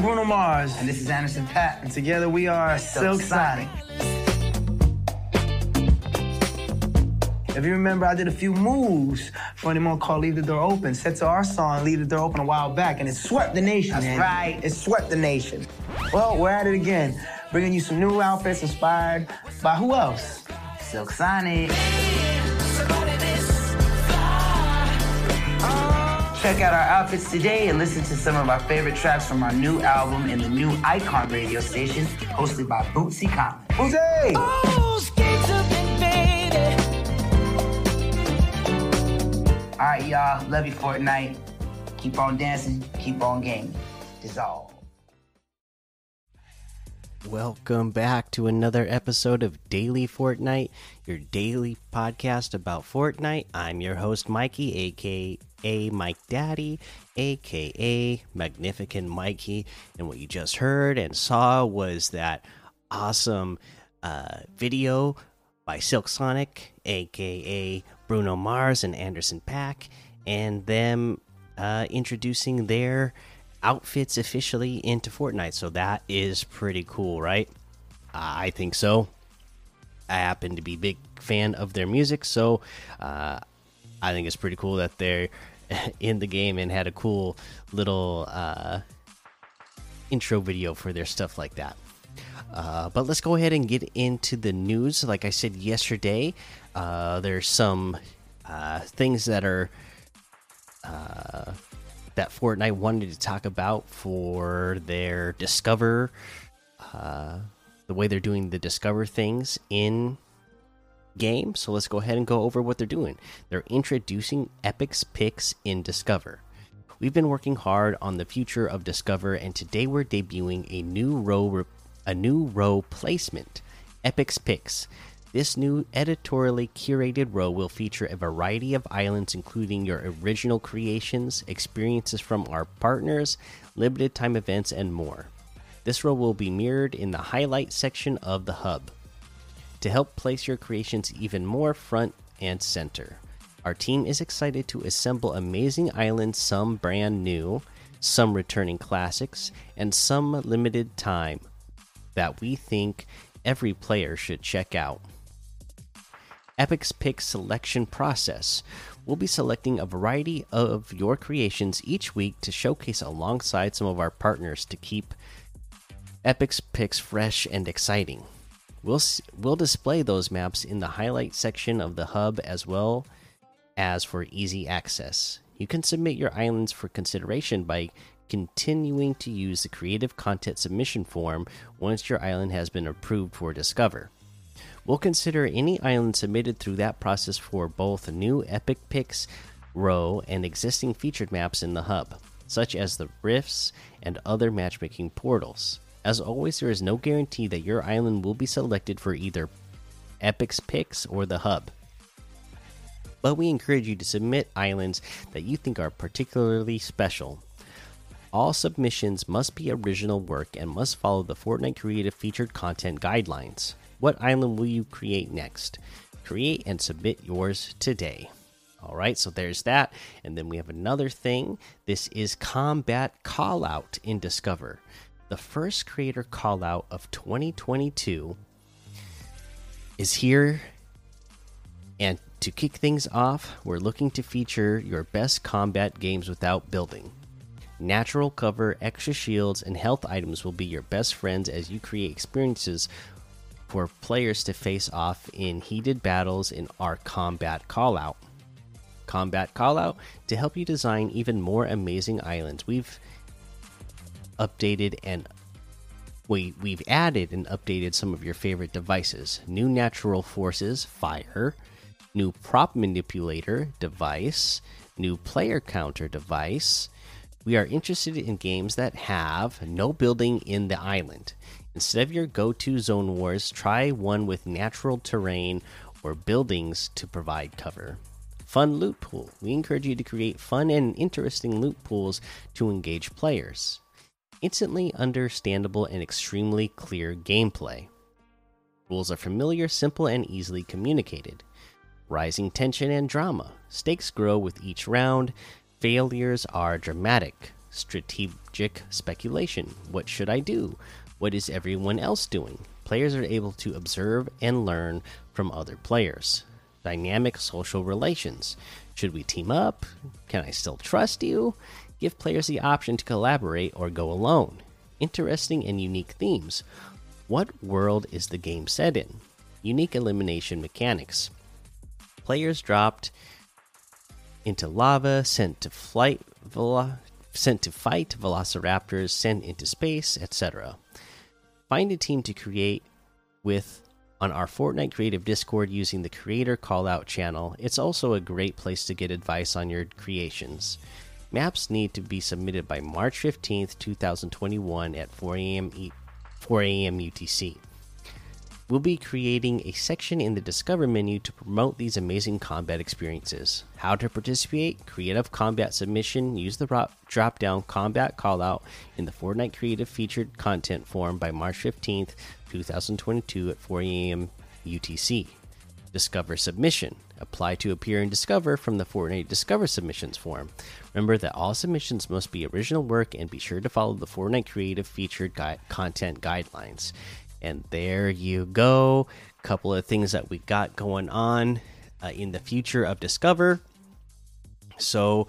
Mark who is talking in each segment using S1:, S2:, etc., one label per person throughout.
S1: I'm Bruno Mars.
S2: And this is Anderson Paak.
S1: And together we are Silk, Silk Sonic. If you remember, I did a few moves for anyone called Leave the Door Open, set to our song Leave the Door Open a while back, and it swept the nation.
S2: That's
S1: man.
S2: right.
S1: It swept the nation. Well, we're at it again, bringing you some new outfits inspired by who else?
S2: Silk Sonic. Check out our outfits today and listen to some of our favorite tracks from our new album and the new Icon radio station hosted by Bootsy Collins.
S1: Bootsy!
S2: All right, y'all. Love you, Fortnite. Keep on dancing, keep on gaming. Dissolve.
S3: Welcome back to another episode of Daily Fortnite, your daily podcast about Fortnite. I'm your host, Mikey, aka Mike Daddy, aka Magnificent Mikey. And what you just heard and saw was that awesome uh, video by Silk Sonic, aka Bruno Mars and Anderson Paak, and them uh, introducing their outfits officially into Fortnite. So that is pretty cool, right? I think so. I happen to be a big fan of their music, so uh, I think it's pretty cool that they're in the game and had a cool little uh, intro video for their stuff like that. Uh, but let's go ahead and get into the news. Like I said yesterday, uh, there's some uh, things that are uh, that Fortnite wanted to talk about for their Discover, uh, the way they're doing the Discover things in game. So let's go ahead and go over what they're doing. They're introducing Epic's picks in Discover. We've been working hard on the future of Discover, and today we're debuting a new row a new row placement, Epic's Picks. This new editorially curated row will feature a variety of islands, including your original creations, experiences from our partners, limited time events, and more. This row will be mirrored in the highlight section of the hub to help place your creations even more front and center. Our team is excited to assemble amazing islands, some brand new, some returning classics, and some limited time that we think every player should check out. Epic's Pick selection process. We'll be selecting a variety of your creations each week to showcase alongside some of our partners to keep Epic's Picks fresh and exciting. We'll we'll display those maps in the highlight section of the hub as well as for easy access. You can submit your islands for consideration by continuing to use the creative content submission form once your island has been approved for Discover. We'll consider any island submitted through that process for both new Epic Picks row and existing featured maps in the hub, such as the rifts and other matchmaking portals. As always, there is no guarantee that your island will be selected for either Epic's Picks or the hub. But we encourage you to submit islands that you think are particularly special. All submissions must be original work and must follow the Fortnite Creative Featured Content Guidelines. What island will you create next? Create and submit yours today. All right, so there's that. And then we have another thing. This is Combat Callout in Discover. The first creator callout of 2022 is here. And to kick things off, we're looking to feature your best combat games without building. Natural cover, extra shields, and health items will be your best friends as you create experiences for players to face off in heated battles in our combat callout. Combat callout to help you design even more amazing islands. We've updated and we we've added and updated some of your favorite devices. New natural forces, fire, new prop manipulator device, new player counter device. We are interested in games that have no building in the island. Instead of your go to zone wars, try one with natural terrain or buildings to provide cover. Fun loot pool. We encourage you to create fun and interesting loot pools to engage players. Instantly understandable and extremely clear gameplay. Rules are familiar, simple, and easily communicated. Rising tension and drama. Stakes grow with each round. Failures are dramatic. strategic speculation. What should I do? What is everyone else doing? Players are able to observe and learn from other players. Dynamic social relations. Should we team up? Can I still trust you? Give players the option to collaborate or go alone. Interesting and unique themes. What world is the game set in? Unique elimination mechanics. Players dropped into lava, sent to flight, sent to fight velociraptors, sent into space, etc. Find a team to create with on our Fortnite Creative Discord using the Creator Callout channel. It's also a great place to get advice on your creations. Maps need to be submitted by March 15th, 2021 at 4 a.m. 4 a.m. UTC. We'll be creating a section in the Discover menu to promote these amazing combat experiences. How to participate? Creative Combat Submission. Use the drop down Combat Callout in the Fortnite Creative Featured Content form by March 15th, 2022 at 4 a.m. UTC. Discover Submission. Apply to appear in Discover from the Fortnite Discover Submissions form. Remember that all submissions must be original work and be sure to follow the Fortnite Creative Featured Content guidelines. And there you go. a Couple of things that we got going on uh, in the future of Discover. So,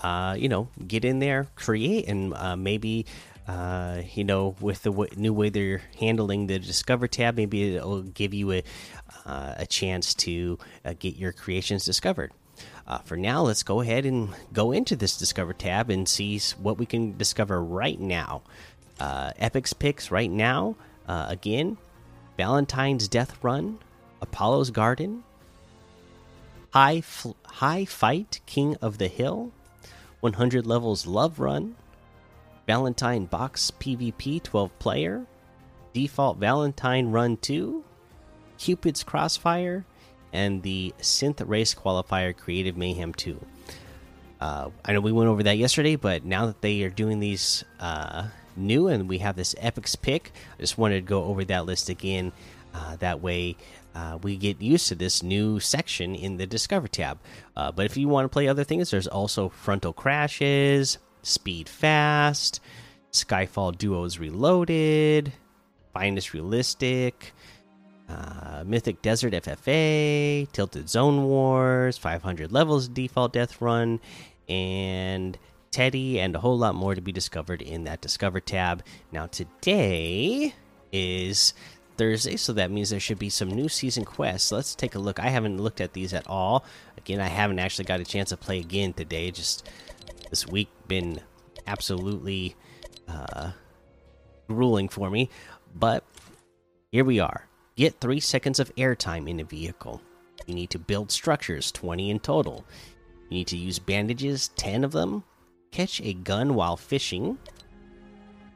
S3: uh, you know, get in there, create, and uh, maybe, uh, you know, with the new way they're handling the Discover tab, maybe it'll give you a, uh, a chance to uh, get your creations discovered. For now, let's go ahead and go into this Discover tab and see what we can discover right now. Uh, Epic's picks right now uh, again, Valentine's Death Run, Apollo's Garden, High High Fight King of the Hill, 100 levels Love Run, Valentine Box PvP 12 player, Default Valentine Run 2, Cupid's Crossfire, and the Synth Race Qualifier Creative Mayhem 2. Uh, I know we went over that yesterday, but now that they are doing these uh, new, and we have this Epic's pick. I just wanted to go over that list again. Uh, that way, uh, we get used to this new section in the Discover tab. Uh, but if you want to play other things, there's also Frontal Crashes, Speed Fast, Skyfall Duos Reloaded, Finest Realistic. Uh, Mythic Desert FFA, Tilted Zone Wars, 500 levels default death run, and Teddy, and a whole lot more to be discovered in that Discover tab. Now, today is Thursday, so that means there should be some new season quests. Let's take a look. I haven't looked at these at all. Again, I haven't actually got a chance to play again today. Just this week been absolutely uh, grueling for me. But here we are. Get three seconds of airtime in a vehicle. You need to build structures, 20 in total. You need to use bandages, 10 of them catch a gun while fishing,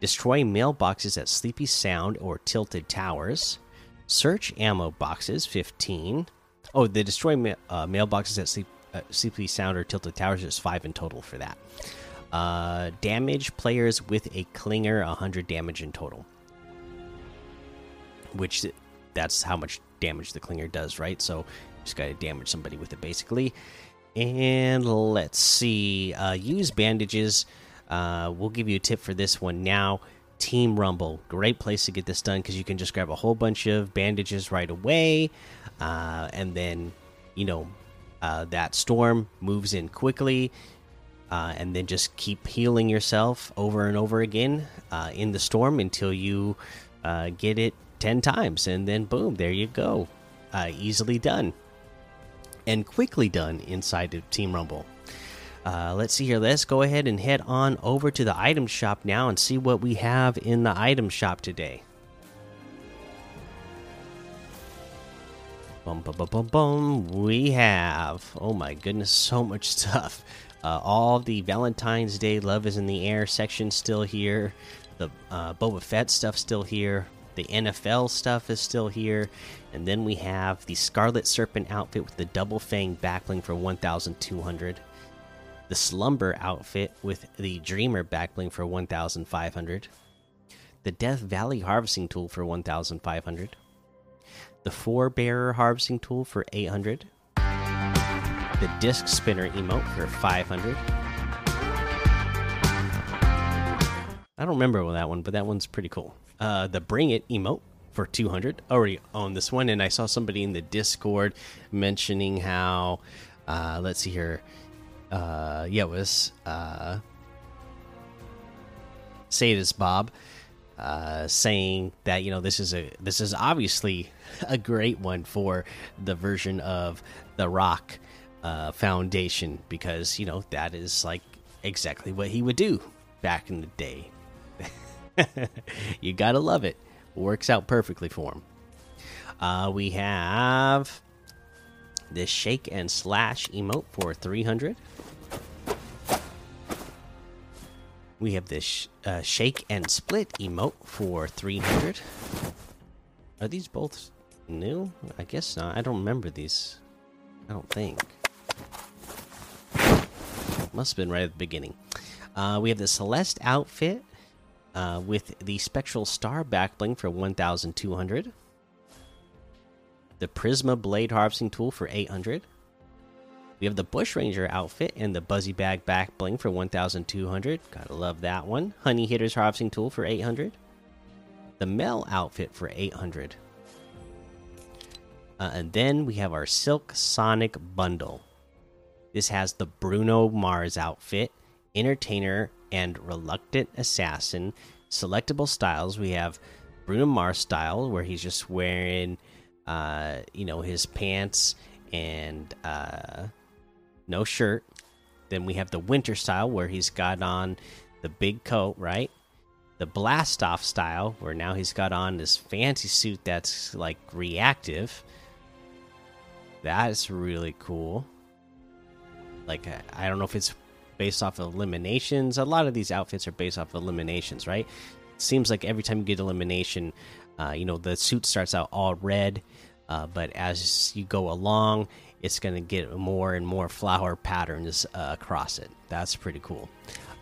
S3: destroy mailboxes at Sleepy Sound or Tilted Towers, search ammo boxes 15. Oh, the destroy ma uh, mailboxes at Sleep, uh, Sleepy Sound or Tilted Towers is five in total for that. Uh, damage players with a clinger 100 damage in total, which that's how much damage the clinger does, right? So just got to damage somebody with it basically. And let's see. Uh, use bandages. Uh, we'll give you a tip for this one now. Team Rumble, great place to get this done because you can just grab a whole bunch of bandages right away, uh, and then you know uh, that storm moves in quickly, uh, and then just keep healing yourself over and over again uh, in the storm until you uh, get it ten times, and then boom, there you go, uh, easily done and quickly done inside of Team Rumble. Uh, let's see here. Let's go ahead and head on over to the item shop now and see what we have in the item shop today. Bum, bum, bum, bum. We have, oh my goodness, so much stuff. Uh, all the Valentine's Day Love is in the Air section still here. The uh, Boba Fett stuff still here. The NFL stuff is still here. And then we have the Scarlet Serpent outfit with the double fang backbling for 1,200. The Slumber outfit with the Dreamer backbling for 1,500. The Death Valley harvesting tool for 1,500. The Four Bearer harvesting tool for 800. The Disc Spinner emote for 500 I don't remember that one, but that one's pretty cool. Uh, the Bring It emote for 200. Already own this one, and I saw somebody in the Discord mentioning how, uh, let's see here, uh, yeah, it was uh, Sadis Bob uh, saying that you know this is a this is obviously a great one for the version of the Rock uh, Foundation because you know that is like exactly what he would do back in the day. you gotta love it. Works out perfectly for him. Uh, we have this shake and slash emote for 300. We have this uh, shake and split emote for 300. Are these both new? I guess not. I don't remember these. I don't think. Must have been right at the beginning. Uh, we have the Celeste outfit uh, with the Spectral Star backbling for 1,200. The Prisma Blade Harvesting Tool for 800. We have the Bushranger outfit and the Buzzy Bag back bling for 1,200. Gotta love that one. Honey Hitter's Harvesting Tool for 800. The Mel outfit for 800. Uh, and then we have our Silk Sonic bundle. This has the Bruno Mars outfit, Entertainer, and Reluctant Assassin. Selectable styles we have Bruno Mars style, where he's just wearing, uh, you know, his pants and uh, no shirt. Then we have the winter style where he's got on the big coat, right? The blast off style where now he's got on this fancy suit that's like reactive. That is really cool. Like I don't know if it's based off of eliminations. A lot of these outfits are based off of eliminations, right? Seems like every time you get elimination, uh, you know the suit starts out all red, uh, but as you go along, it's going to get more and more flower patterns uh, across it. That's pretty cool.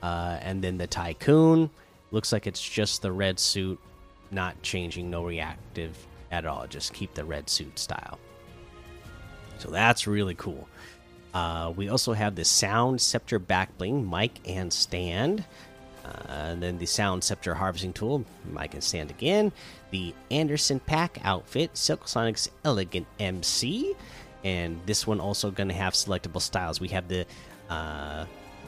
S3: Uh, and then the Tycoon looks like it's just the red suit, not changing, no reactive at all. Just keep the red suit style. So that's really cool. Uh, we also have the Sound Scepter back bling, mic and stand. Uh, and then the Sound Scepter harvesting tool, mic and stand again. The Anderson Paak outfit, Silk Sonic's Elegant MC and this one also going to have selectable styles. We have the uh,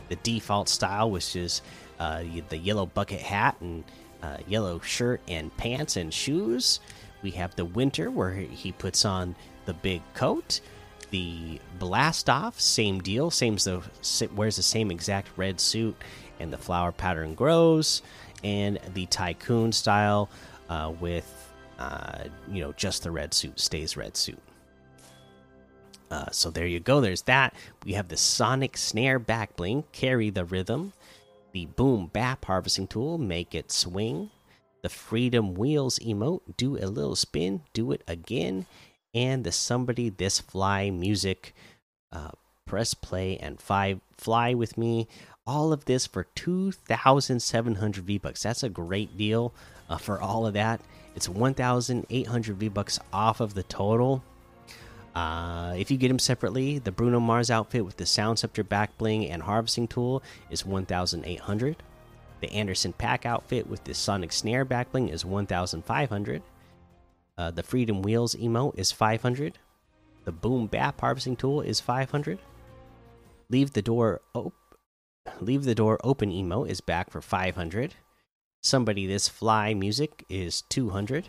S3: the default style, which is uh, the yellow bucket hat and uh, yellow shirt and pants and shoes. We have the winter, where he puts on the big coat. The blast off, same deal, same the wears the same exact red suit, and the flower pattern grows. And the tycoon style, uh, with uh, you know just the red suit stays red suit. Uh, so there you go. There's that. We have the Sonic Snare back bling, carry the rhythm. The Boom Bap harvesting tool, make it swing. The Freedom Wheels emote, do a little spin, do it again. And the Somebody This Fly music, uh, press play and five, fly with me. All of this for 2,700 V bucks. That's a great deal uh, for all of that. It's 1,800 V bucks off of the total. Uh, if you get them separately, the Bruno Mars outfit with the Sound Scepter back bling and harvesting tool is 1,800. The Anderson Paak outfit with the Sonic Snare back bling is 1,500. Uh, the Freedom Wheels emote is 500. The Boom Bap harvesting tool is 500. Leave the door op Leave the door open emote is back for 500. Somebody this fly music is 200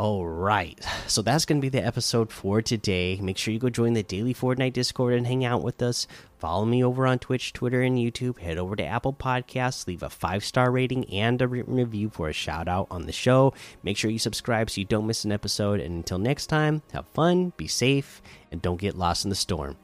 S3: All right. So that's going to be the episode for today. Make sure you go join the Daily Fortnite Discord and hang out with us. Follow me over on Twitch, Twitter, and YouTube. Head over to Apple Podcasts, leave a five star rating and a review for a shout out on the show. Make sure you subscribe so you don't miss an episode. And until next time, have fun, be safe, and don't get lost in the storm.